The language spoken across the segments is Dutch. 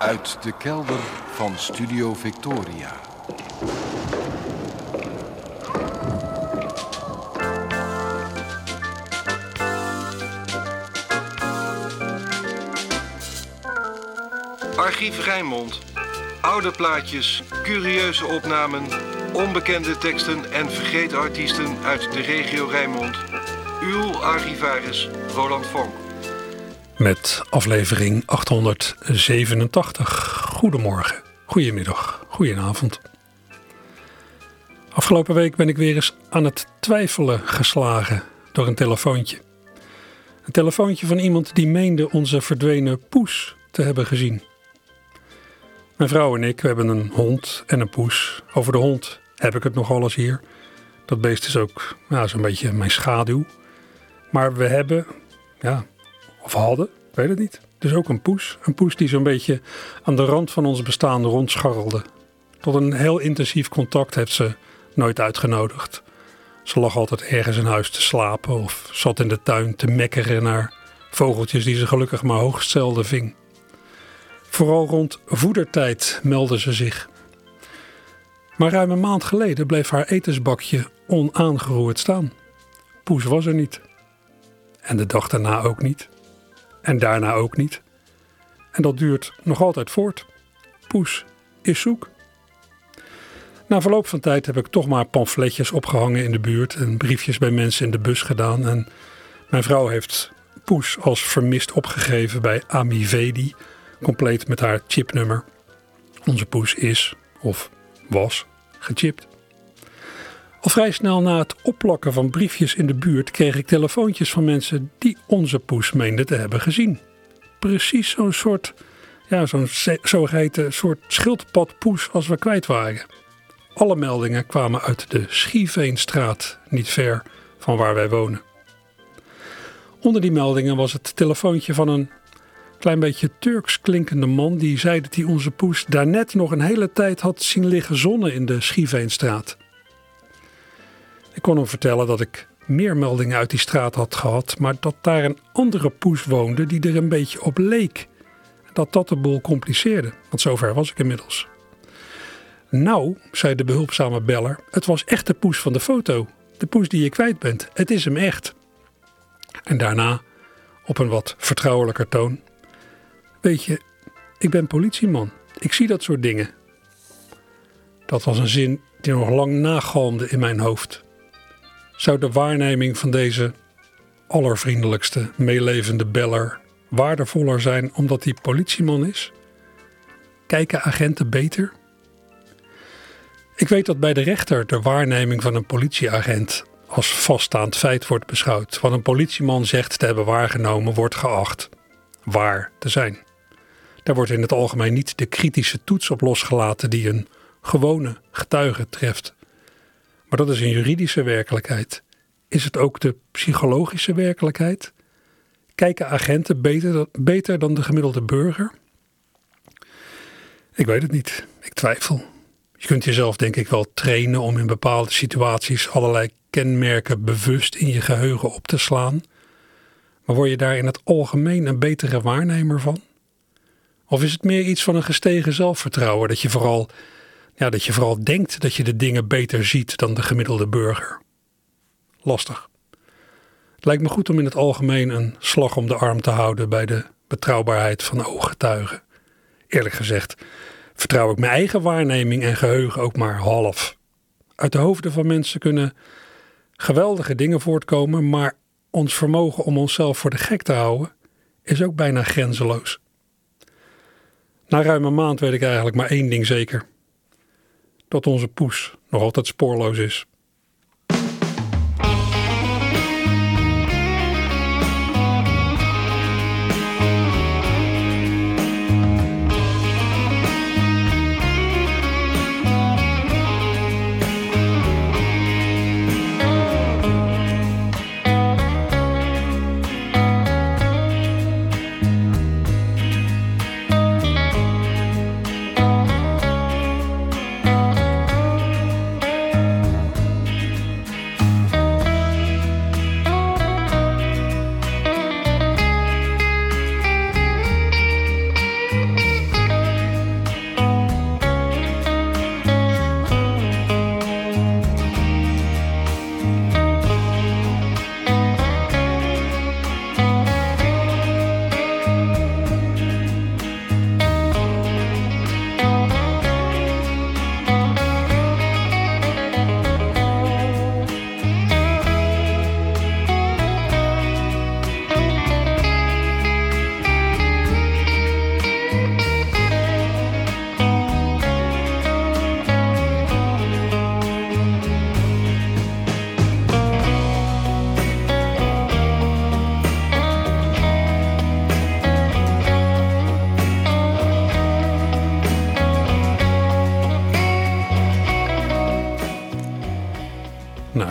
Uit de kelder van Studio Victoria. Archief Rijnmond. Oude plaatjes, curieuze opnamen, onbekende teksten en vergeten artiesten uit de regio Rijnmond. Uw archivaris Roland Vonk. Met aflevering 887. Goedemorgen, goedemiddag, goedenavond. Afgelopen week ben ik weer eens aan het twijfelen geslagen door een telefoontje. Een telefoontje van iemand die meende onze verdwenen poes te hebben gezien. Mijn vrouw en ik we hebben een hond en een poes. Over de hond heb ik het nog alles hier. Dat beest is ook ja, zo'n beetje mijn schaduw. Maar we hebben, ja, of hadden, weet het niet. Dus ook een poes. Een poes die zo'n beetje aan de rand van ons bestaan rondscharrelde. Tot een heel intensief contact heeft ze nooit uitgenodigd. Ze lag altijd ergens in huis te slapen of zat in de tuin te mekkeren naar vogeltjes die ze gelukkig maar hoogst zelden ving. Vooral rond voedertijd meldde ze zich. Maar ruim een maand geleden bleef haar etensbakje onaangeroerd staan. Poes was er niet. En de dag daarna ook niet. En daarna ook niet. En dat duurt nog altijd voort. Poes is zoek. Na verloop van tijd heb ik toch maar pamfletjes opgehangen in de buurt en briefjes bij mensen in de bus gedaan. En mijn vrouw heeft Poes als vermist opgegeven bij Amivedi, compleet met haar chipnummer. Onze poes is, of was, gechipt. Al vrij snel na het opplakken van briefjes in de buurt kreeg ik telefoontjes van mensen die onze poes meenden te hebben gezien. Precies zo'n soort, ja, zo'n zogeheten soort schildpadpoes als we kwijt waren. Alle meldingen kwamen uit de Schieveenstraat, niet ver van waar wij wonen. Onder die meldingen was het telefoontje van een klein beetje Turks klinkende man die zei dat hij onze poes daarnet nog een hele tijd had zien liggen zonnen in de Schieveenstraat. Ik kon hem vertellen dat ik meer meldingen uit die straat had gehad, maar dat daar een andere poes woonde die er een beetje op leek. Dat dat de boel compliceerde, want zover was ik inmiddels. Nou, zei de behulpzame beller, het was echt de poes van de foto. De poes die je kwijt bent. Het is hem echt. En daarna, op een wat vertrouwelijker toon. Weet je, ik ben politieman. Ik zie dat soort dingen. Dat was een zin die nog lang nagalmde in mijn hoofd. Zou de waarneming van deze allervriendelijkste, meelevende beller waardevoller zijn omdat hij politieman is? Kijken agenten beter? Ik weet dat bij de rechter de waarneming van een politieagent als vaststaand feit wordt beschouwd. Wat een politieman zegt te hebben waargenomen, wordt geacht waar te zijn. Daar wordt in het algemeen niet de kritische toets op losgelaten die een gewone getuige treft. Maar dat is een juridische werkelijkheid. Is het ook de psychologische werkelijkheid? Kijken agenten beter, beter dan de gemiddelde burger? Ik weet het niet. Ik twijfel. Je kunt jezelf denk ik wel trainen om in bepaalde situaties allerlei kenmerken bewust in je geheugen op te slaan. Maar word je daar in het algemeen een betere waarnemer van? Of is het meer iets van een gestegen zelfvertrouwen dat je vooral, ja, dat je vooral denkt dat je de dingen beter ziet dan de gemiddelde burger? Lastig. Het lijkt me goed om in het algemeen een slag om de arm te houden bij de betrouwbaarheid van ooggetuigen. Eerlijk gezegd vertrouw ik mijn eigen waarneming en geheugen ook maar half. Uit de hoofden van mensen kunnen geweldige dingen voortkomen, maar ons vermogen om onszelf voor de gek te houden is ook bijna grenzeloos. Na ruim een maand weet ik eigenlijk maar één ding zeker: dat onze poes nog altijd spoorloos is.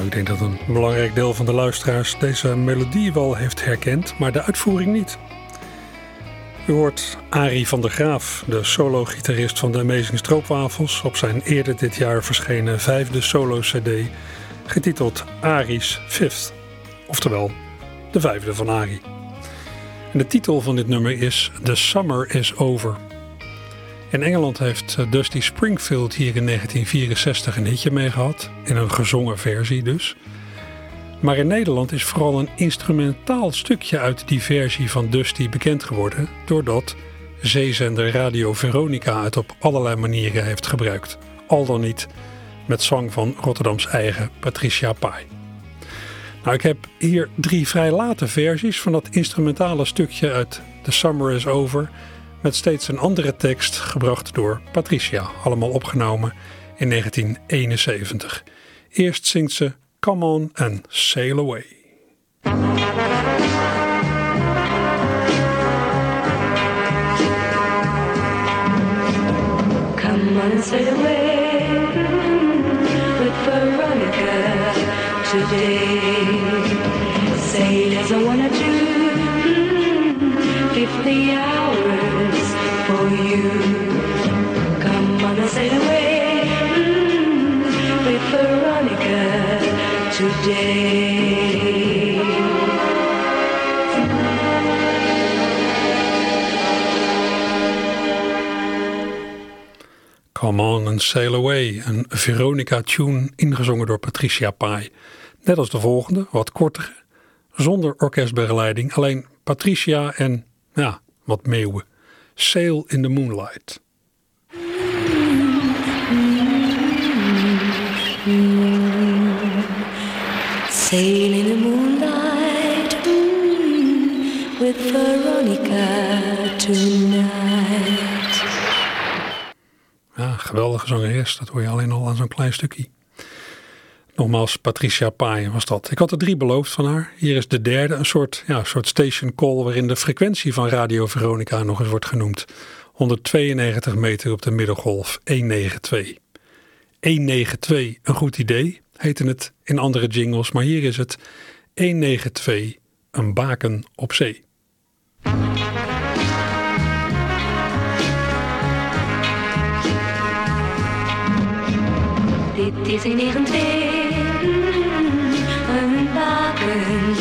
Ik denk dat een belangrijk deel van de luisteraars deze melodie wel heeft herkend, maar de uitvoering niet. U hoort Arie van der Graaf, de solo-gitarist van de Amazing Stroopwafels, op zijn eerder dit jaar verschenen vijfde solo-cd, getiteld Arie's Fifth, oftewel de vijfde van Arie. En de titel van dit nummer is The Summer is Over. In Engeland heeft eh, Dusty Springfield hier in 1964 een hitje mee gehad, in een gezongen versie dus. Maar in Nederland is vooral een instrumentaal stukje uit die versie van Dusty bekend geworden, doordat zeezender Radio Veronica het op allerlei manieren heeft gebruikt, al dan niet met zang van Rotterdams eigen Patricia Pai. Nou, ik heb hier drie vrij late versies van dat instrumentale stukje uit The Summer is Over met steeds een andere tekst gebracht door Patricia, allemaal opgenomen in 1971. Eerst zingt ze Come On and Sail Away. Come on sail away with Veronica today. Sail as I wanna do, Come on and sail away with Veronica today. Come On and Sail Away, een Veronica-tune ingezongen door Patricia Pai. Net als de volgende, wat korter, zonder orkestbegeleiding, alleen Patricia en, ja, wat meeuwen. Sail in the Moonlight. Sail in the moonlight mm, with Veronica tonight. Ja, geweldige zangeres, dat hoor je alleen al aan zo'n klein stukje. Nogmaals, Patricia Pai was dat. Ik had er drie beloofd van haar. Hier is de derde, een soort, ja, soort station call waarin de frequentie van Radio Veronica nog eens wordt genoemd. 192 meter op de middengolf, 192. 192, een goed idee, heette het in andere jingles, maar hier is het 192, een baken op zee. Dit is in 92 een baken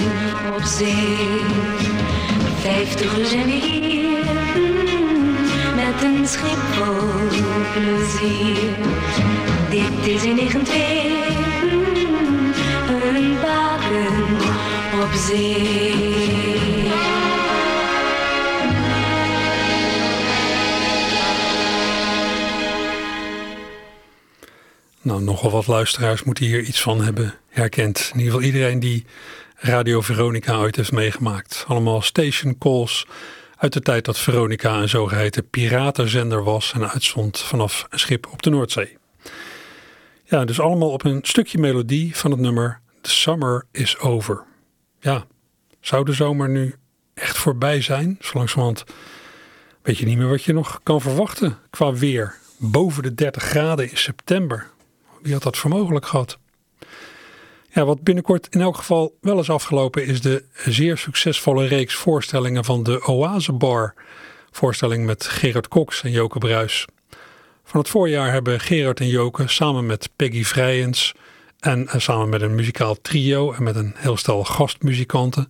op zee. Vijftig zijn hier met een schip vol plezier. Dit is in 92 mm, een baken op zee. Nou, nogal wat luisteraars moeten hier iets van hebben herkend. In ieder geval iedereen die Radio Veronica ooit heeft meegemaakt. Allemaal station calls uit de tijd dat Veronica een zogeheten piratenzender was en uitstond vanaf een schip op de Noordzee. Ja, dus allemaal op een stukje melodie van het nummer The Summer is Over. Ja, zou de zomer nu echt voorbij zijn? Zo langzamerhand weet je niet meer wat je nog kan verwachten qua weer. Boven de 30 graden in september. Wie had dat voor mogelijk gehad? Ja, wat binnenkort in elk geval wel is afgelopen is de zeer succesvolle reeks voorstellingen van de Oase Bar. Voorstelling met Gerard Cox en Joke Bruis. Van het voorjaar hebben Gerard en Joke samen met Peggy Vrijens en eh, samen met een muzikaal trio en met een heel stel gastmuzikanten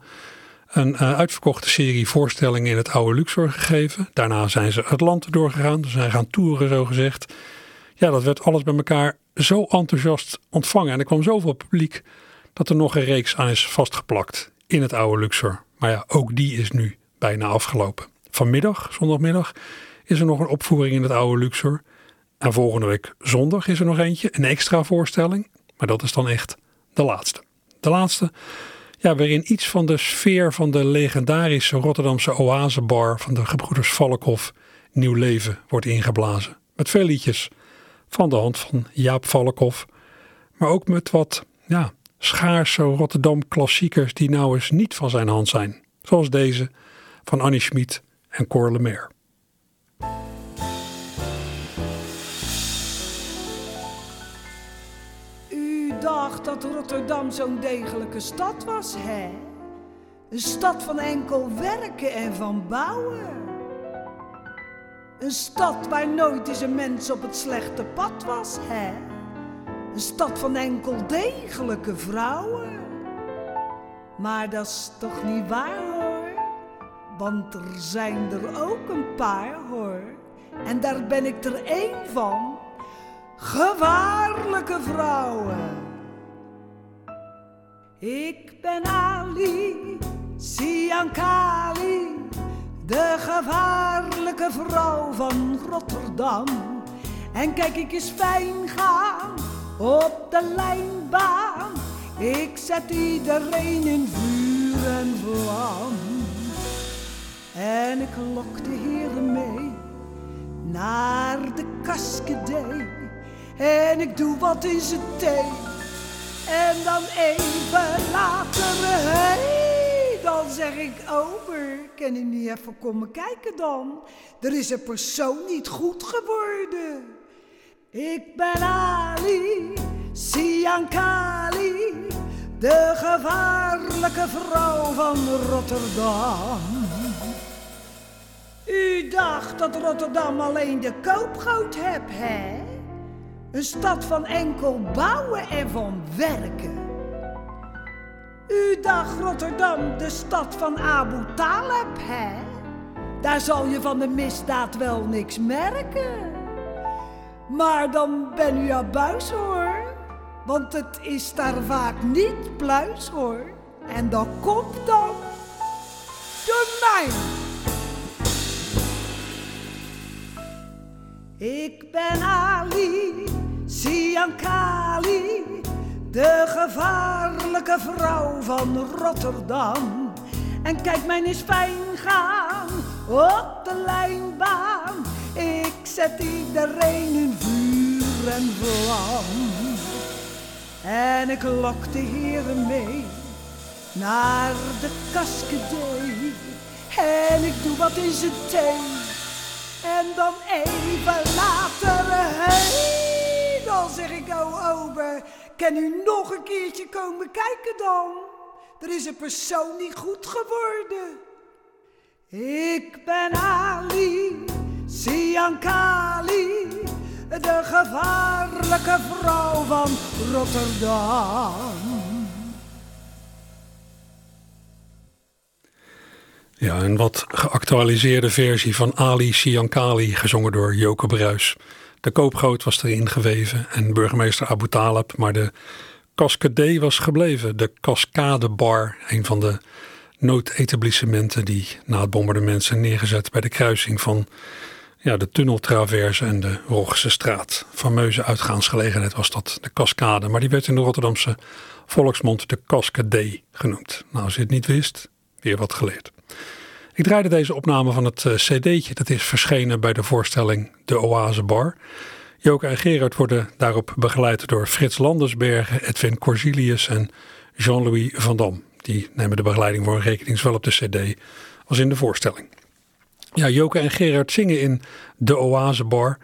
een uh, uitverkochte serie voorstellingen in het oude Luxor gegeven. Daarna zijn ze het land doorgegaan, dus zijn gaan toeren zo gezegd. Ja, dat werd alles bij elkaar zo enthousiast ontvangen. En er kwam zoveel publiek dat er nog een reeks aan is vastgeplakt in het oude Luxor. Maar ja, ook die is nu bijna afgelopen. Vanmiddag, zondagmiddag, is er nog een opvoering in het oude Luxor. En volgende week zondag is er nog eentje, een extra voorstelling. Maar dat is dan echt de laatste. De laatste, ja, waarin iets van de sfeer van de legendarische Rotterdamse oasebar van de gebroeders Valkhoff nieuw leven wordt ingeblazen. Met veel liedjes van de hand van Jaap Valkhoff. Maar ook met wat ja, schaarse Rotterdam klassiekers die nou eens niet van zijn hand zijn. Zoals deze van Annie Schmid en Cor Lemaire. U dacht dat Rotterdam zo'n degelijke stad was, hè? Een stad van enkel werken en van bouwen. Een stad waar nooit eens een mens op het slechte pad was, hè? Een stad van enkel degelijke vrouwen. Maar dat is toch niet waar, hoor? Want er zijn er ook een paar, hoor. En daar ben ik er één van. Gevaarlijke vrouwen. Ik ben Ali, Siankali, de gevaarlijke vrouw van Rotterdam. En kijk ik eens fijn gaan op de lijnbaan. Ik zet iedereen in vuur en vlam. En ik lok de heren mee naar de kaskedee. En ik doe wat in zijn thee. En dan even later, hey, dan zeg ik over. Kan je niet even komen kijken dan? Er is een persoon niet goed geworden. Ik ben Ali, Siankali, de gevaarlijke vrouw van Rotterdam. U dacht dat Rotterdam alleen de koopgoot heb, hè? Een stad van enkel bouwen en van werken. U dacht Rotterdam de stad van Abu Talib, hè? Daar zal je van de misdaad wel niks merken. Maar dan ben u abuis hoor, want het is daar vaak niet pluis hoor. En dat komt dan door mij. Ik ben Ali, Siankali, de gevaarlijke vrouw van Rotterdam. En kijk mij eens fijn gaan op de lijnbaan. Ik zet iedereen in vuur en vlam. En ik lok de heren mee naar de kaskedee. En ik doe wat in zijn thee. En dan even later, hey, dan zeg ik, oh ober, kan u nog een keertje komen kijken dan? Er is een persoon niet goed geworden. Ik ben Ali, Siankali, de gevaarlijke vrouw van Rotterdam. Ja, een wat geactualiseerde versie van Ali Siankali, gezongen door Joke Bruis. De koopgoot was erin geweven en burgemeester Abu Talib, maar de Cascade was gebleven. De Cascade Bar, een van de noodetablissementen die na het bombardement zijn neergezet bij de kruising van ja, de tunneltraverse en de Rogse straat. Fameuze uitgaansgelegenheid was dat, de Cascade. Maar die werd in de Rotterdamse volksmond de Cascade genoemd. Nou, als je het niet wist, weer wat geleerd. Ik draaide deze opname van het uh, cd'tje. Dat is verschenen bij de voorstelling De Oase Bar. Joke en Gerard worden daarop begeleid door Frits Landersbergen, Edwin Corsilius en Jean-Louis van Dam. Die nemen de begeleiding voor een rekening zowel op de cd als in de voorstelling. Ja, Joke en Gerard zingen in De Oase Bar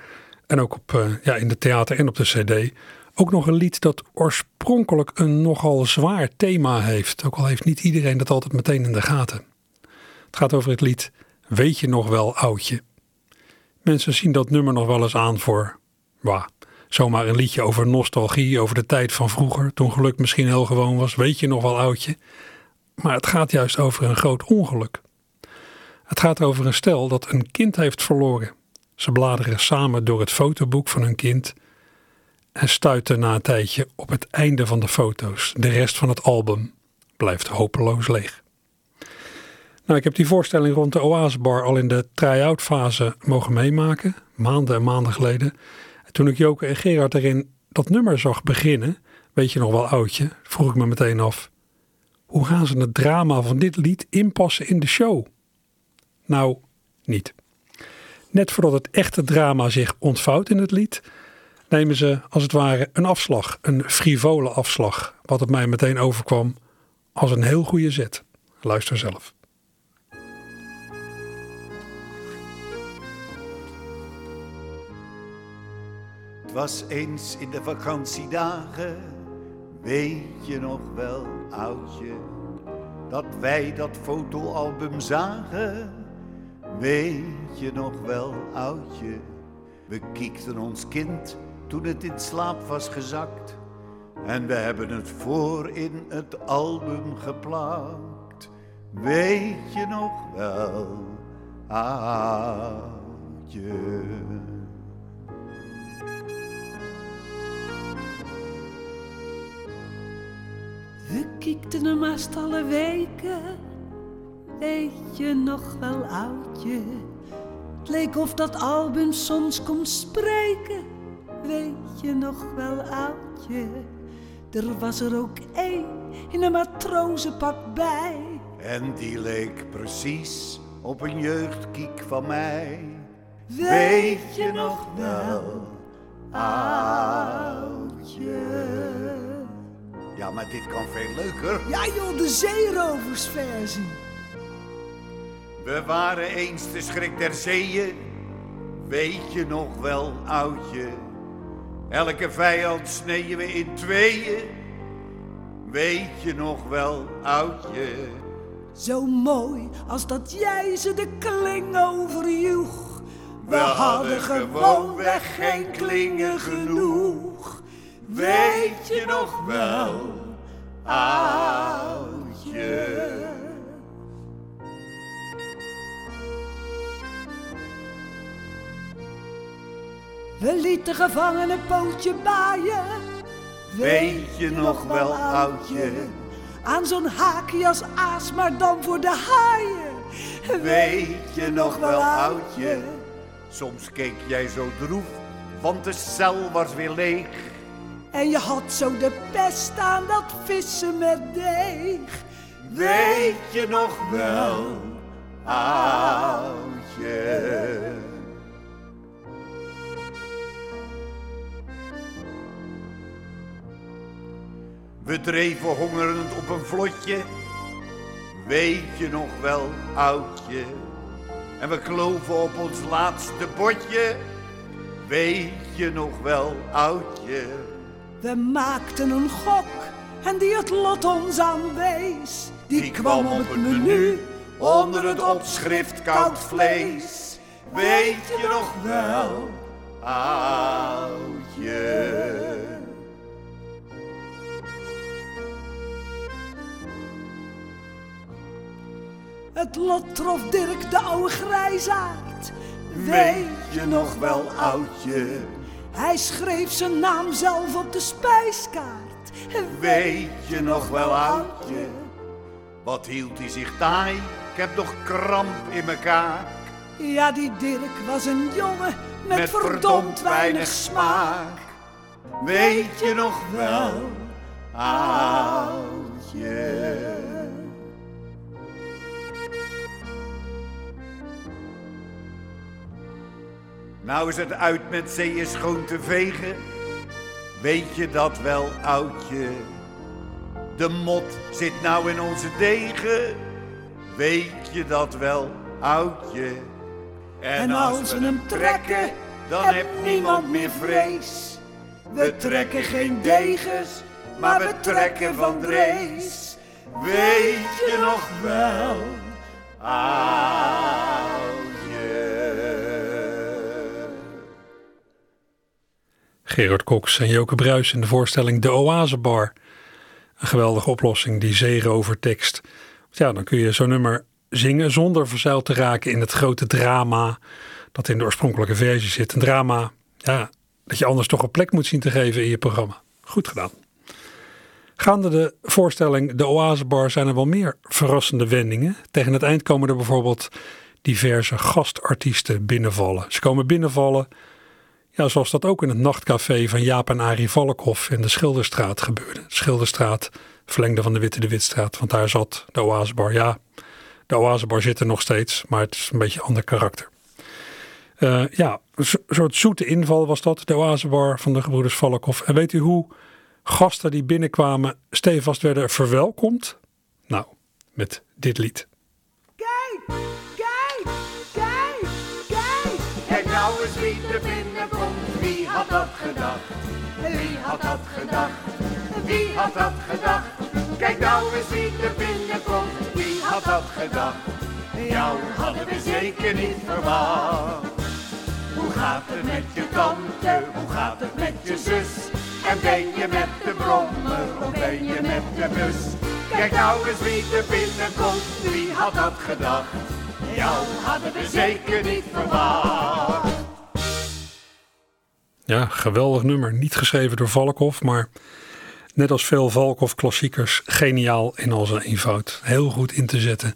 en ook op, uh, ja, in de theater en op de cd. Ook nog een lied dat oorspronkelijk een nogal zwaar thema heeft. Ook al heeft niet iedereen dat altijd meteen in de gaten. Het gaat over het lied Weet je nog wel oudje? Mensen zien dat nummer nog wel eens aan voor, bah, zomaar een liedje over nostalgie, over de tijd van vroeger, toen geluk misschien heel gewoon was. Weet je nog wel oudje? Maar het gaat juist over een groot ongeluk. Het gaat over een stel dat een kind heeft verloren. Ze bladeren samen door het fotoboek van hun kind en stuiten na een tijdje op het einde van de foto's. De rest van het album blijft hopeloos leeg. Nou, ik heb die voorstelling rond de Oasebar al in de try-out fase mogen meemaken, maanden en maanden geleden. En toen ik Joke en Gerard erin dat nummer zag beginnen, weet je nog wel oudje, vroeg ik me meteen af, hoe gaan ze het drama van dit lied inpassen in de show? Nou, niet. Net voordat het echte drama zich ontvouwt in het lied, nemen ze als het ware een afslag, een frivole afslag, wat op mij meteen overkwam als een heel goede zet. Luister zelf. Was eens in de vakantiedagen Weet je nog wel, oudje, dat wij dat fotoalbum zagen? Weet je nog wel, oudje, we kiekten ons kind toen het in slaap was gezakt. En we hebben het voor in het album geplakt. Weet je nog wel, oudje. We kiekten hem haast alle weken. Weet je nog wel, oudje? Het leek of dat album soms kon spreken. Weet je nog wel, oudje? Er was er ook één in een matrozenpak bij. En die leek precies op een jeugdkiek van mij. Weet je nog wel, oudje? Ja, maar dit kan veel leuker. Ja joh, de zeeroversversie. We waren eens de schrik der zeeën. Weet je nog wel, oudje? Elke vijand sneden we in tweeën. Weet je nog wel, oudje? Zo mooi als dat jij ze de kling overjoeg. We hadden gewoonweg geen klingen genoeg. Weet je nog wel, oudje? We lieten gevangenen pootje baaien. Weet je nog wel, oudje? Aan zo'n haakje als aas, maar dan voor de haaien. Weet je nog wel, oudje? Soms keek jij zo droef, want de cel was weer leeg. En je had zo de pest aan dat vissen met deeg. Weet je nog wel, oudje? We dreven hongerend op een vlotje. Weet je nog wel, oudje? En we kloven op ons laatste botje. Weet je nog wel, oudje? We maakten een gok en die het lot ons aanwees. Die, kwam op het menu onder het opschrift koud vlees. Weet je nog wel, oudje? Het lot trof Dirk de oude grijzaard. Weet je nog wel, oudje? Hij schreef zijn naam zelf op de spijskaart. Weet je nog wel, oudje? Wat hield hij zich taai? Ik heb nog kramp in mijn kaak. Ja, die Dirk was een jongen met, verdomd weinig smaak. Weet je nog wel, oudje? Nou is het uit met zeeën schoon te vegen. Weet je dat wel, oudje? De mot zit nou in onze degen. Weet je dat wel, oudje? En als we hem trekken, dan heb niemand meer vrees. We trekken geen degens, maar we trekken van drees. Weet je nog wel, oudje? Gerard Cox en Joke Bruis in de voorstelling De Oasebar. Een geweldige oplossing, die zeerovertekst. Ja, dan kun je zo'n nummer zingen zonder verzeild te raken in het grote drama dat in de oorspronkelijke versie zit. Een drama, ja, dat je anders toch een plek moet zien te geven in je programma. Goed gedaan. Gaande de voorstelling De Oasebar zijn er wel meer verrassende wendingen. Tegen het eind komen er bijvoorbeeld diverse gastartiesten binnenvallen. Ze komen binnenvallen, ja, zoals dat ook in het nachtcafé van Jaap en Arie Valkhoff in de Schilderstraat gebeurde. De Schilderstraat, verlengde van de Witte de Witstraat, want daar zat de Oasebar. Ja, de Oasebar zit er nog steeds, maar het is een beetje een ander karakter. Uh, ja, een soort zoete inval was dat, de Oasebar van de gebroeders Valkhoff. En weet u hoe gasten die binnenkwamen stevast werden verwelkomd? Nou, met dit lied. Dat gedacht? Wie had dat gedacht? wie had dat gedacht? Kijk nou eens wie er binnenkomt, wie had dat gedacht? Jou hadden we zeker niet verwacht. Hoe gaat het met je tante, hoe gaat het met je zus? En ben je met de brommer of ben je met de bus? Kijk nou eens wie er binnenkomt, wie had dat gedacht? Jou hadden we zeker niet verwacht. Ja, geweldig nummer. Niet geschreven door Valkhoff, maar net als veel Valkhoff-klassiekers geniaal in al zijn eenvoud. Heel goed in te zetten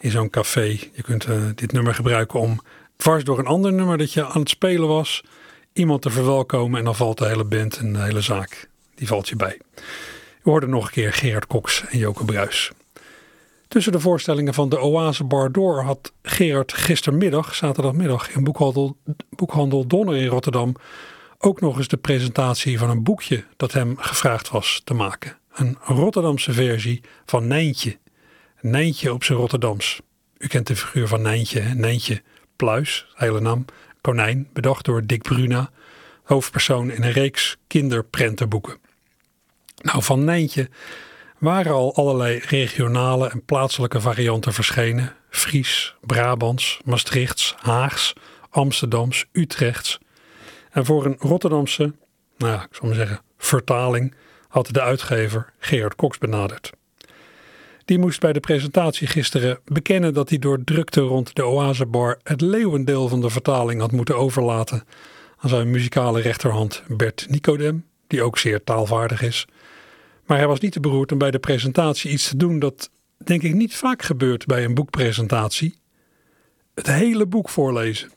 in zo'n café. Je kunt uh, dit nummer gebruiken om dwars door een ander nummer dat je aan het spelen was, iemand te verwelkomen en dan valt de hele band en de hele zaak. Die valt je bij. We hoorden nog een keer Gerard Cox en Joke Bruis. Tussen de voorstellingen van de Oase Bar door had Gerard gistermiddag, zaterdagmiddag, in boekhandel, boekhandel Donner in Rotterdam ook nog eens de presentatie van een boekje dat hem gevraagd was te maken. Een Rotterdamse versie van Nijntje. Nijntje op zijn Rotterdams. U kent de figuur van Nijntje, hè? Nijntje Pluis, hele naam, konijn, bedacht door Dick Bruna, hoofdpersoon in een reeks kinderprentenboeken. Nou, van Nijntje waren al allerlei regionale en plaatselijke varianten verschenen. Fries, Brabants, Maastrichts, Haags, Amsterdams, Utrechts. En voor een Rotterdamse, nou ja, ik zal maar zeggen, vertaling had de uitgever Gerard Cox benaderd. Die moest bij de presentatie gisteren bekennen dat hij door drukte rond de Oasebar het leeuwendeel van de vertaling had moeten overlaten aan zijn muzikale rechterhand Bert Nicodem, die ook zeer taalvaardig is. Maar hij was niet te beroerd om bij de presentatie iets te doen dat denk ik niet vaak gebeurt bij een boekpresentatie. Het hele boek voorlezen.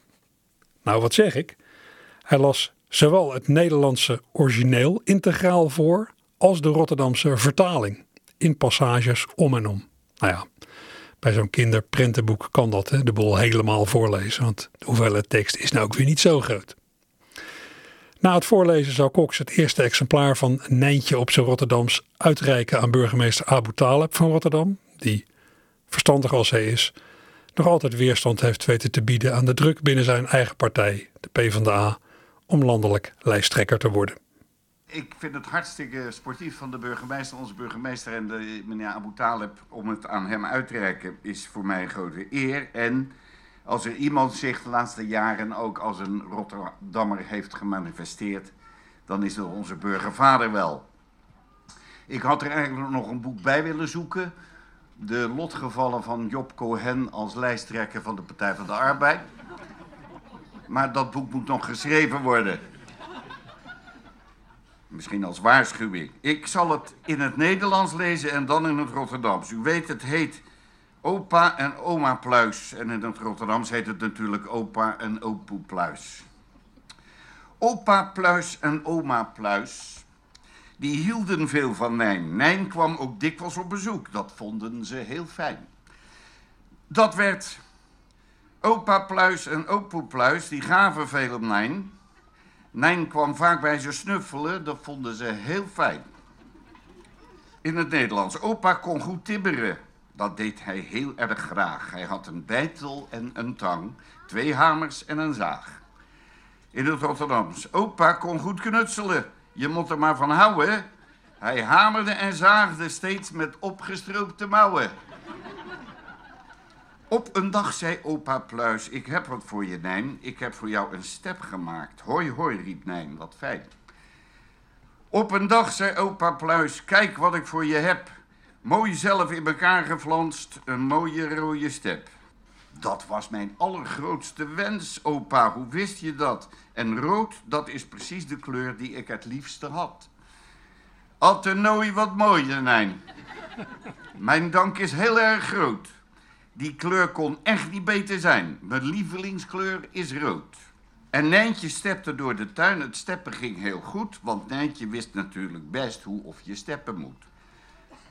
Nou, wat zeg ik? Hij las zowel het Nederlandse origineel integraal voor als de Rotterdamse vertaling in passages om en om. Nou ja, bij zo'n kinderprentenboek kan dat, hè, de boel helemaal voorlezen, want de hoeveelheid tekst is nou ook weer niet zo groot. Na het voorlezen zou Cox het eerste exemplaar van Nijntje op zijn Rotterdams uitreiken aan burgemeester Abu Taleb van Rotterdam, die, verstandig als hij is, nog altijd weerstand heeft weten te bieden aan de druk binnen zijn eigen partij, de PvdA, om landelijk lijsttrekker te worden. Ik vind het hartstikke sportief van de burgemeester, onze burgemeester en de, meneer Abu Taleb, om het aan hem uit te reiken, is voor mij een grote eer. En als er iemand zich de laatste jaren ook als een Rotterdammer heeft gemanifesteerd, dan is dat onze burgervader wel. Ik had er eigenlijk nog een boek bij willen zoeken. De lotgevallen van Job Cohen als lijsttrekker van de Partij van de Arbeid. Maar dat boek moet nog geschreven worden. Misschien als waarschuwing. Ik zal het in het Nederlands lezen en dan in het Rotterdams. U weet, het heet Opa en Oma Pluis. En in het Rotterdams heet het natuurlijk Opa en Opoe Pluis. Opa Pluis en Oma Pluis, die hielden veel van Nijn. Nijn kwam ook dikwijls op bezoek. Dat vonden ze heel fijn. Dat werd Opa Pluis en Opoe Pluis, die gaven veel om Nijn. Nijn kwam vaak bij ze snuffelen, dat vonden ze heel fijn. In het Nederlands. Opa kon goed tibberen. Dat deed hij heel erg graag. Hij had een bijtel en een tang, twee hamers en een zaag. In het Rotterdams. Opa kon goed knutselen. Je moet er maar van houden. Hij hamerde en zaagde steeds met opgestroopte mouwen. Op een dag zei opa Pluis, ik heb wat voor je, Nijn. Ik heb voor jou een step gemaakt. Hoi, hoi, riep Nijn, wat fijn. Op een dag zei opa Pluis, kijk wat ik voor je heb. Mooi zelf in elkaar geflanst, een mooie rode step. Dat was mijn allergrootste wens, opa. Hoe wist je dat? En rood, dat is precies de kleur die ik het liefste had. Al te nooit wat mooier, Nijn. Mijn dank is heel erg groot. Die kleur kon echt niet beter zijn. Mijn lievelingskleur is rood. En Nijntje stepte door de tuin. Het steppen ging heel goed, want Nijntje wist natuurlijk best hoe of je steppen moet.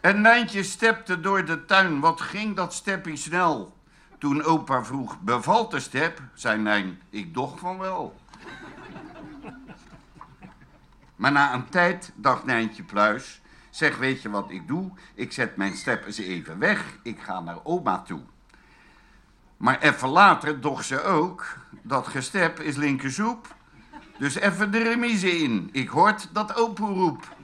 En Nijntje stepte door de tuin. Wat ging dat steppie snel? Toen opa vroeg, bevalt de step? Zei Nijn, ik doch van wel. Maar na een tijd dacht Nijntje Pluis... Zeg, weet je wat ik doe? Ik zet mijn step eens even weg. Ik ga naar oma toe. Maar even later dacht ze ook, dat gestep is linkersoep. Dus even de remise in. Ik hoort dat opoe roep.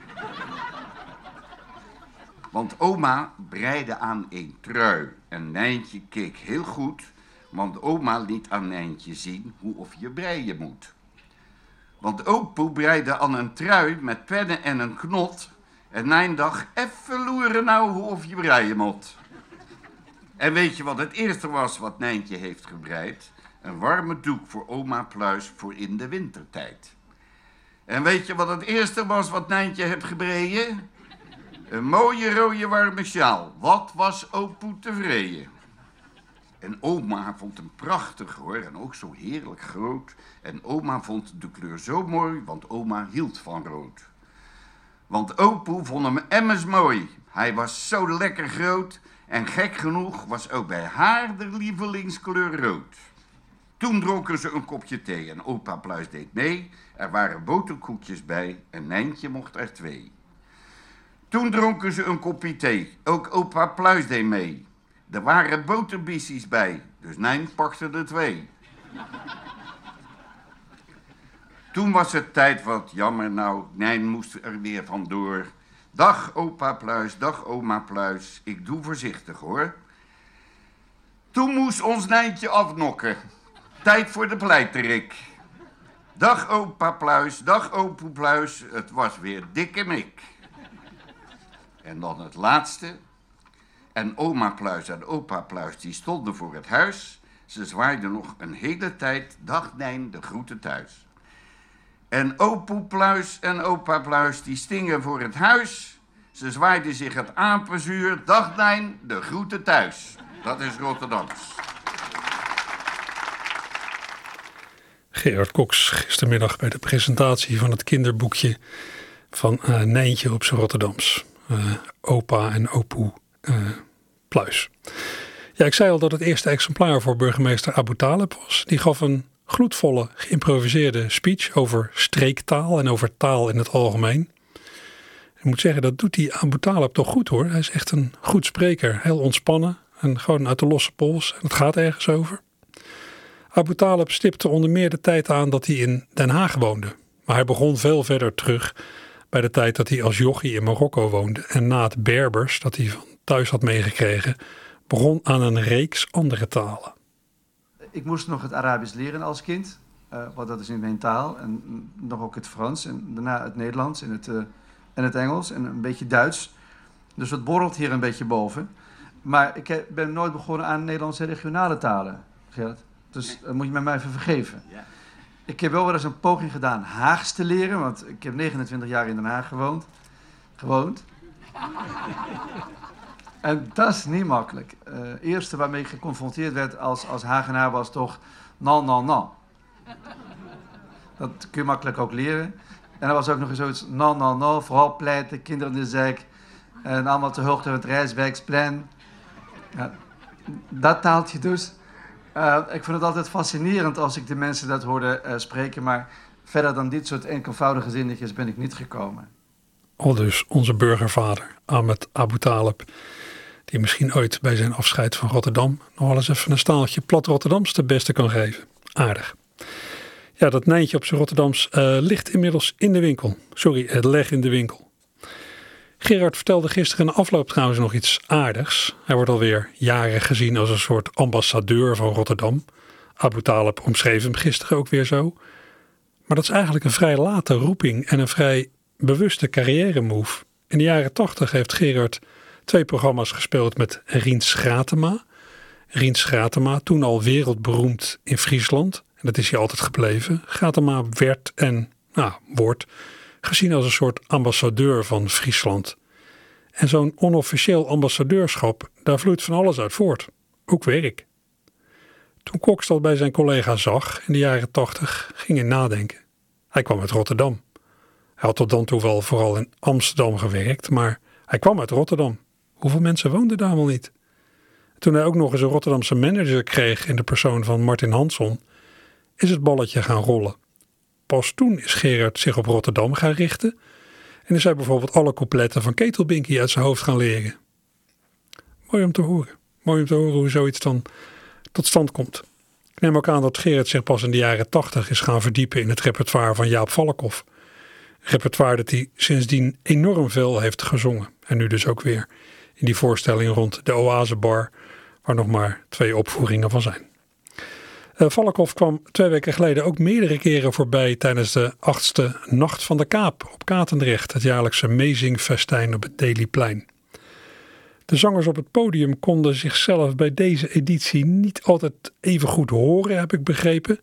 Want oma breide aan een trui en Nijntje keek heel goed, want oma liet aan Nijntje zien hoe of je breien moet. Want opoe breide aan een trui met pennen en een knot en Nijn dacht, even loeren nou hoe of je breien moet. En weet je wat het eerste was wat Nijntje heeft gebreid? Een warme doek voor oma Pluis voor in de wintertijd. En weet je wat het eerste was wat Nijntje heeft gebreien? Een mooie rode warme sjaal. Wat was opoe tevreden? En oma vond hem prachtig hoor, en ook zo heerlijk groot. En oma vond de kleur zo mooi, want oma hield van rood. Want opoe vond hem emmers mooi. Hij was zo lekker groot en gek genoeg was ook bij haar de lievelingskleur rood. Toen dronken ze een kopje thee en opa Pluis deed mee. Er waren boterkoekjes bij en Nijntje mocht er twee. Toen dronken ze een kopje thee. Ook opa Pluis deed mee. Er waren boterbissies bij, dus Nijn pakte er twee. Toen was het tijd wat jammer nou, Nijn moest er weer vandoor. Dag opa Pluis, dag oma Pluis, ik doe voorzichtig hoor. Toen moest ons Nijntje afnokken. Tijd voor de pleiterik. Dag opa Pluis, dag opa Pluis, het was weer dikke mik. En dan het laatste. En oma Pluis en opa Pluis die stonden voor het huis. Ze zwaaiden nog een hele tijd, dag Nijn, de groeten thuis. En opoe Pluis en opa Pluis die stingen voor het huis. Ze zwaaiden zich het apenzuur, dag Nijn, de groeten thuis. Dat is Rotterdams. Gerard Cox gistermiddag bij de presentatie van het kinderboekje van uh, Nijntje op zijn Rotterdams. Uh, opa en opoe uh, Pluis. Ja, ik zei al dat het eerste exemplaar voor burgemeester Abu Talib was. Die gaf een gloedvolle, geïmproviseerde speech over streektaal en over taal in het algemeen. Ik moet zeggen, dat doet die Abu Talib toch goed hoor. Hij is echt een goed spreker, heel ontspannen en gewoon uit de losse pols. En het gaat ergens over. Abu Talib stipte onder meer de tijd aan dat hij in Den Haag woonde. Maar hij begon veel verder terug bij de tijd dat hij als jochie in Marokko woonde. En na het Berbers, dat hij van thuis had meegekregen, begon aan een reeks andere talen. Ik moest nog het Arabisch leren als kind, uh, want dat is in mijn taal. En nog ook het Frans en daarna het Nederlands en het, uh, en het Engels en een beetje Duits. Dus het borrelt hier een beetje boven. Maar ik ben nooit begonnen aan Nederlandse regionale talen, Gerrit. Dus dat moet je mij even vergeven. Ja. Ik heb wel wel eens een poging gedaan Haags te leren, want ik heb 29 jaar in Den Haag gewoond. Gewoond. en dat is niet makkelijk. Het uh, eerste waarmee ik geconfronteerd werd als, als Hagenaar was toch no, no, no. Dat kun je makkelijk ook leren. En er was ook nog eens zoiets no, no, no, vooral pleiten, kinderen in de zek. En allemaal te hoogte van het Rijswijksplan. Ja, dat taaltje dus. Uh, ik vond het altijd fascinerend als ik de mensen dat hoorde uh, spreken, maar verder dan dit soort enkelvoudige zinnetjes ben ik niet gekomen. Al dus onze burgervader Ahmed Abu Talib, die misschien ooit bij zijn afscheid van Rotterdam nog wel eens even een staaltje plat Rotterdams te beste kan geven. Aardig. Ja, dat Nijntje op zijn Rotterdams uh, ligt inmiddels in de winkel. Sorry, het leg in de winkel. Gerard vertelde gisteren in de afloop trouwens nog iets aardigs. Hij wordt alweer jaren gezien als een soort ambassadeur van Rotterdam. Abu Talib omschreef hem gisteren ook weer zo. Maar dat is eigenlijk een vrij late roeping en een vrij bewuste carrière move. In de jaren tachtig heeft Gerard twee programma's gespeeld met Rien Schratema. Rien Schratema, toen al wereldberoemd in Friesland. En dat is hij altijd gebleven. Schratema werd en nou, wordt gezien als een soort ambassadeur van Friesland. En zo'n onofficieel ambassadeurschap, daar vloeit van alles uit voort, ook werk. Toen Kokstad bij zijn collega zag in de jaren tachtig, ging hij nadenken. Hij kwam uit Rotterdam. Hij had tot dan toe wel vooral in Amsterdam gewerkt, maar hij kwam uit Rotterdam. Hoeveel mensen woonden daar wel niet? Toen hij ook nog eens een Rotterdamse manager kreeg in de persoon van Martin Hansson, is het balletje gaan rollen. Pas toen is Gerard zich op Rotterdam gaan richten en is hij bijvoorbeeld alle coupletten van Ketelbinky uit zijn hoofd gaan leren. Mooi om te horen. Mooi om te horen hoe zoiets dan tot stand komt. Ik neem ook aan dat Gerard zich pas in de jaren tachtig is gaan verdiepen in het repertoire van Jaap Valkhoff. Repertoire dat hij sindsdien enorm veel heeft gezongen. En nu dus ook weer in die voorstelling rond de Oasebar, waar nog maar twee opvoeringen van zijn. Uh, Valkhoff kwam twee weken geleden ook meerdere keren voorbij tijdens de achtste Nacht van de Kaap op Katendrecht, het jaarlijkse Mezingfestijn op het Dailyplein. De zangers op het podium konden zichzelf bij deze editie niet altijd even goed horen, heb ik begrepen.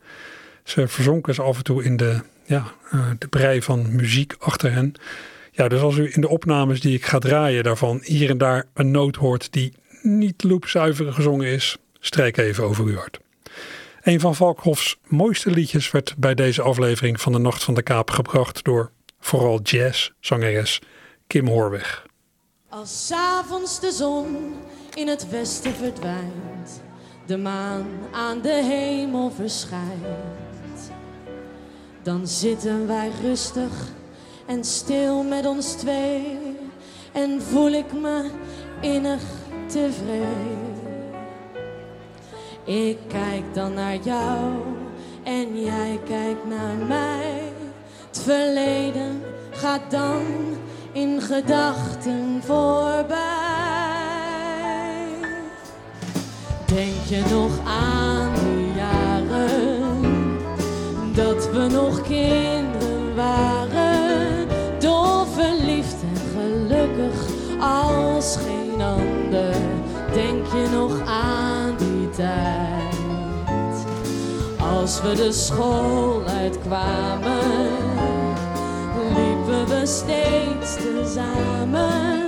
Ze verzonken ze af en toe in de, ja, uh, de brei van muziek achter hen. Ja, dus als u in de opnames die ik ga draaien daarvan hier en daar een noot hoort die niet loopzuiver gezongen is, strijk even over uw hart. Een van Valkhofs mooiste liedjes werd bij deze aflevering van de Nacht van de Kaap gebracht door vooral jazz-zangeres Kim Hoorweg. Als s'avonds de zon in het westen verdwijnt, de maan aan de hemel verschijnt, dan zitten wij rustig en stil met ons twee en voel ik me innig tevreden. Ik kijk dan naar jou en jij kijkt naar mij. Het verleden gaat dan in gedachten voorbij. Denk je nog aan die jaren dat we nog kinderen Denk je nog aan die tijd als we de school uitkwamen? liepen we steeds tezamen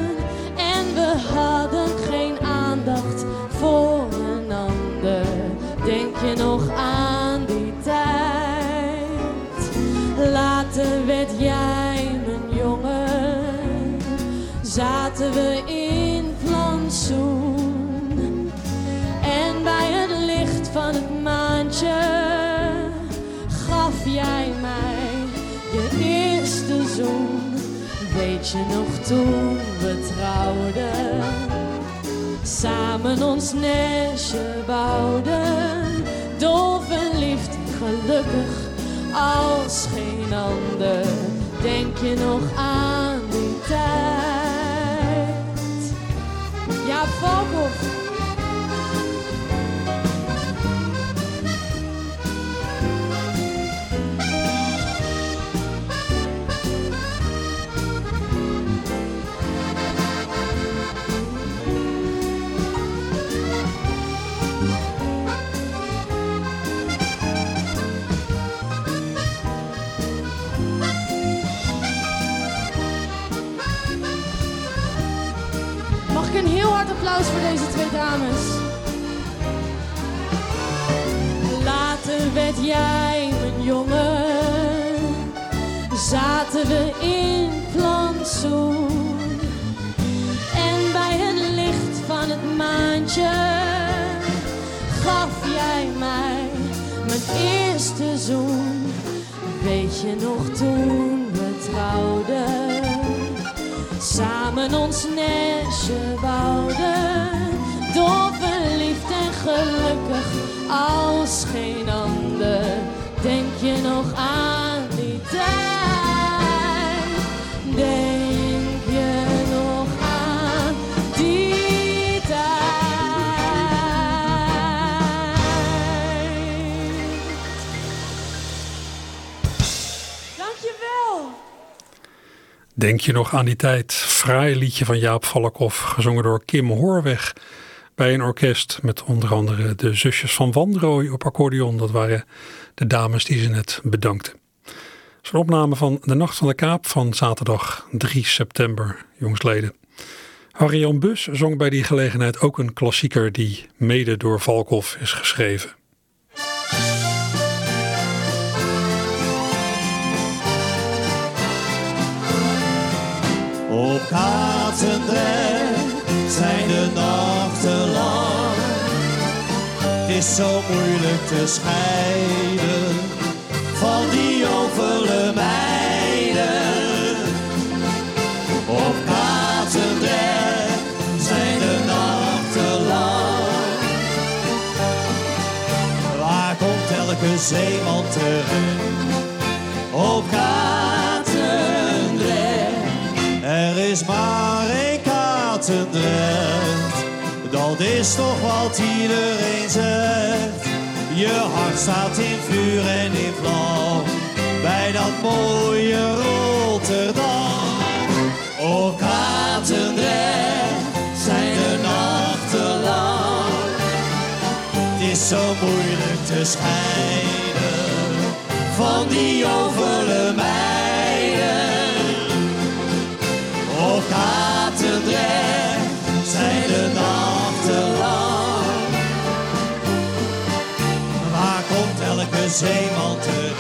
en we hadden geen aandacht voor een ander. Denk je nog aan die tijd? Later werd jij mijn jongen, zaten we in je eerste zoen. Weet je nog toen we trouwden? Samen ons nestje bouwden. Dol verliefd, gelukkig als geen ander. Denk je nog aan die tijd? Ja, Valkhoff. Applaus voor deze twee dames? Later werd jij mijn jongen, zaten we in plantsoen. En bij het licht van het maandje gaf jij mij mijn eerste zoen. Weet je nog toen we trouwden? Samen ons nestje bouwden, dol verliefd en gelukkig als geen ander. Denk je nog aan die tijd? Denk je nog aan die tijd? Dankjewel. Denk je nog aan die tijd? Fraai liedje van Jaap Valkhoff, gezongen door Kim Hoorweg. Bij een orkest met onder andere de zusjes van Wandrooy op accordeon. Dat waren de dames die ze net bedankten. Een opname van De Nacht van de Kaap van zaterdag 3 september, jongsleden. Harry-Jan Bus zong bij die gelegenheid ook een klassieker die mede door Valkhoff is geschreven. Op Katendrecht zijn de nachten lang. Is zo moeilijk te scheiden van die ovele meiden. Op Katendrecht zijn de nachten lang. Waar komt elke zeeman terug? Op Katendrecht Katendrecht. Dat is toch wat iedereen zegt. Je hart staat in vuur en in vlam. Bij dat mooie Rotterdam. Op Katendrecht zijn de nachten lang. Het is zo moeilijk te scheiden van die jovele meiden. Katendrecht zijn de nachten lang. Waar komt elke zeeman terug?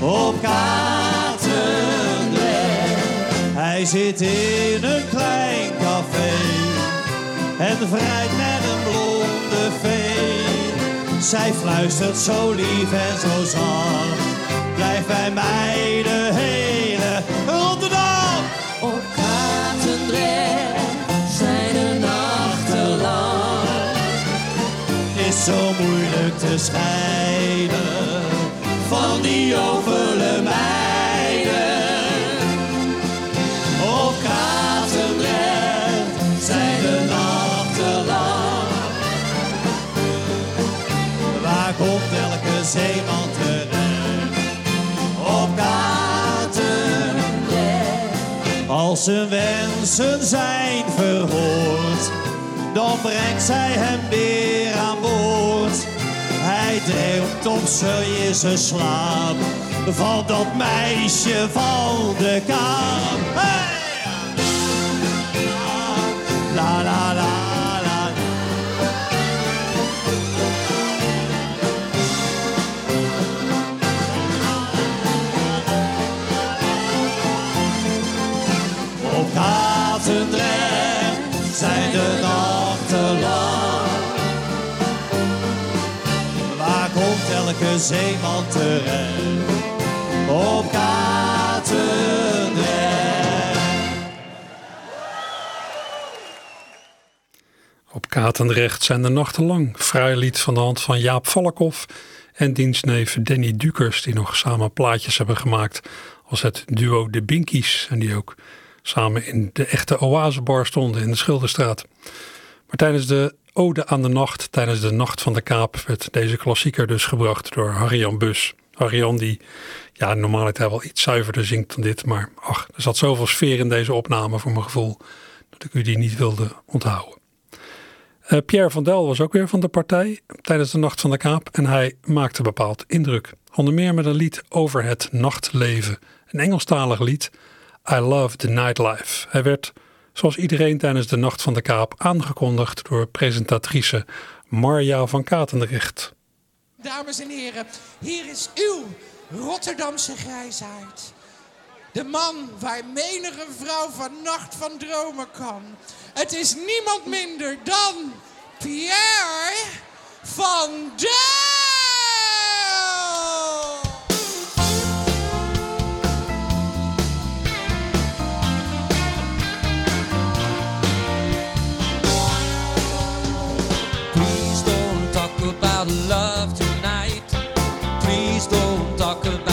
Op Katendrecht. Hij zit in een klein café en vrijt met een blonde vee. Zij fluistert zo lief en zo zacht. Blijf bij mij de hele Rotterdam. Zo moeilijk te scheiden van die jovele meiden. Op Katendrecht zijn de nachten lang. Waar komt elke zeeman terecht? Als zijn wensen zijn verhoord, dan brengt zij hem weer aan boord. Hij dreeumt op zul zijn slaap van dat meisje van de kaap. La la la. Zijn de nachten lang. Waar komt elke zeeman terecht? Op Katendrecht. Op Katendrecht zijn de nachten lang. Vrij lied van de hand van Jaap Valkhoff en dienstneef Danny Dukers, die nog samen plaatjes hebben gemaakt als het duo De Binkies. En die ook samen in de echte Oasebar stonden in de Schilderstraat. Maar tijdens de Ode aan de Nacht, tijdens de Nacht van de Kaap, werd deze klassieker dus gebracht door Harry-Jan Bus. Harry-Jan die ja, normaliter wel iets zuiverder zingt dan dit, maar ach, er zat zoveel sfeer in deze opname voor mijn gevoel dat ik u die niet wilde onthouden. Uh, Pierre van Del was ook weer van de partij tijdens de Nacht van de Kaap en hij maakte bepaald indruk. Onder meer met een lied over het nachtleven, een Engelstalig lied, I Love the Nightlife. Hij werd, zoals iedereen tijdens de Nacht van de Kaap, aangekondigd door presentatrice Marja van Katendrecht. Dames en heren, hier is uw Rotterdamse grijsaard. De man waar menige vrouw van nacht van dromen kan. Het is niemand minder dan Pierre van Del. Talk about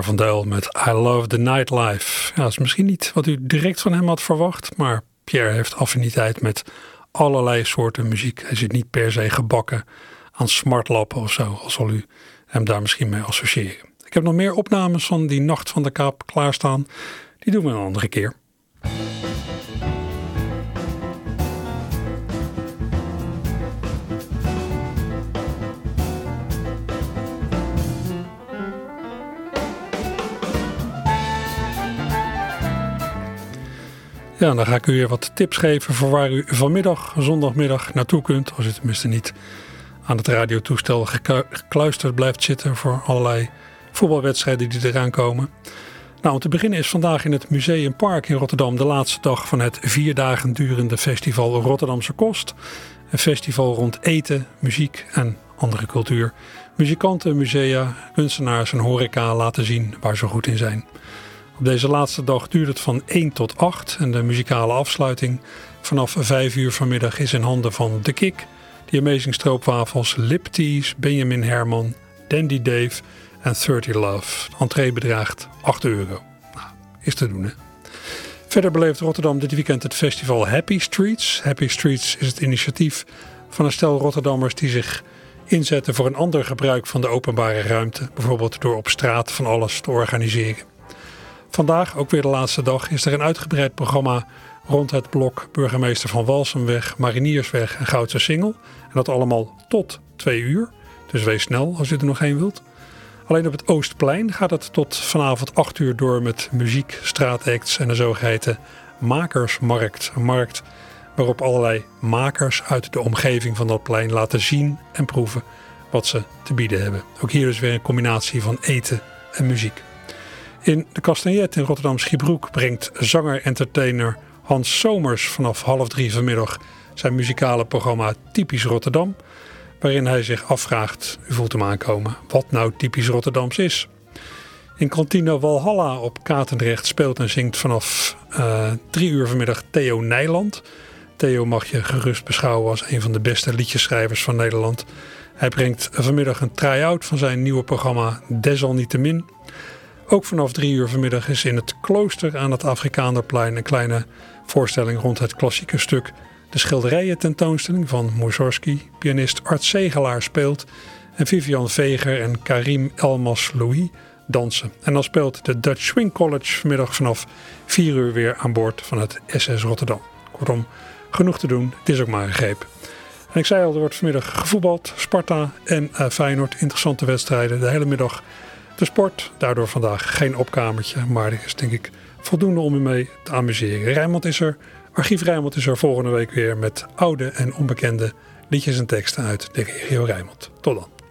Van Duil met I Love the Nightlife. Ja, dat is misschien niet wat u direct van hem had verwacht, maar Pierre heeft affiniteit met allerlei soorten muziek. Hij zit niet per se gebakken aan smartlappen of zo, al zal u hem daar misschien mee associëren. Ik heb nog meer opnames van die Nacht van de Kaap klaarstaan. Die doen we een andere keer. Ja, dan ga ik u weer wat tips geven voor waar u vanmiddag, zondagmiddag, naartoe kunt. Als u tenminste niet aan het radiotoestel gekluisterd blijft zitten voor allerlei voetbalwedstrijden die eraan komen. Nou, om te beginnen is vandaag in het Museumpark in Rotterdam de laatste dag van het vier dagen durende festival Rotterdamse Kost. Een festival rond eten, muziek en andere cultuur. Muzikanten, musea, kunstenaars en horeca laten zien waar ze goed in zijn. Op deze laatste dag duurt het van 1 tot 8 en de muzikale afsluiting vanaf 5 uur vanmiddag is in handen van The Kick, The Amazing Stroopwafels, Lip Teas, Benjamin Herman, Dandy Dave en 30 Love. De entree bedraagt 8 euro. Nou, is te doen hè. Verder beleeft Rotterdam dit weekend het festival Happy Streets. Happy Streets is het initiatief van een stel Rotterdammers die zich inzetten voor een ander gebruik van de openbare ruimte. Bijvoorbeeld door op straat van alles te organiseren. Vandaag, ook weer de laatste dag, is er een uitgebreid programma rond het blok Burgemeester van Walsumweg, Mariniersweg en Goudse Singel. En dat allemaal tot twee uur. Dus wees snel als u er nog heen wilt. Alleen op het Oostplein gaat het tot vanavond 8 uur door met muziek, straatacts en de zogeheten Makersmarkt. Een markt waarop allerlei makers uit de omgeving van dat plein laten zien en proeven wat ze te bieden hebben. Ook hier dus weer een combinatie van eten en muziek. In de Castagnet in Rotterdam Schiebroek brengt zanger-entertainer Hans Somers vanaf half drie vanmiddag zijn muzikale programma Typisch Rotterdam, waarin hij zich afvraagt, u voelt hem aankomen, wat nou typisch Rotterdams is. In kantine Walhalla op Katendrecht speelt en zingt vanaf uh, drie uur vanmiddag Theo Nijland. Theo mag je gerust beschouwen als een van de beste liedjeschrijvers van Nederland. Hij brengt vanmiddag een try-out van zijn nieuwe programma Desalniettemin. Ook vanaf drie uur vanmiddag is in het klooster aan het Afrikanerplein een kleine voorstelling rond het klassieke stuk De Schilderijen tentoonstelling van Mussorgsky. Pianist Art Segelaar speelt en Vivian Veger en Karim Elmas-Louis dansen. En dan speelt de Dutch Swing College vanmiddag vanaf 4 uur weer aan boord van het SS Rotterdam. Kortom, genoeg te doen, het is ook maar een greep. En ik zei al, er wordt vanmiddag gevoetbald, Sparta en uh, Feyenoord. Interessante wedstrijden, de hele middag sport. Daardoor vandaag geen opkamertje, maar er is denk ik voldoende om u mee te amuseren. Rijnmond is er, Archief Rijnmond is er volgende week weer met oude en onbekende liedjes en teksten uit de regio Rijnmond. Tot dan.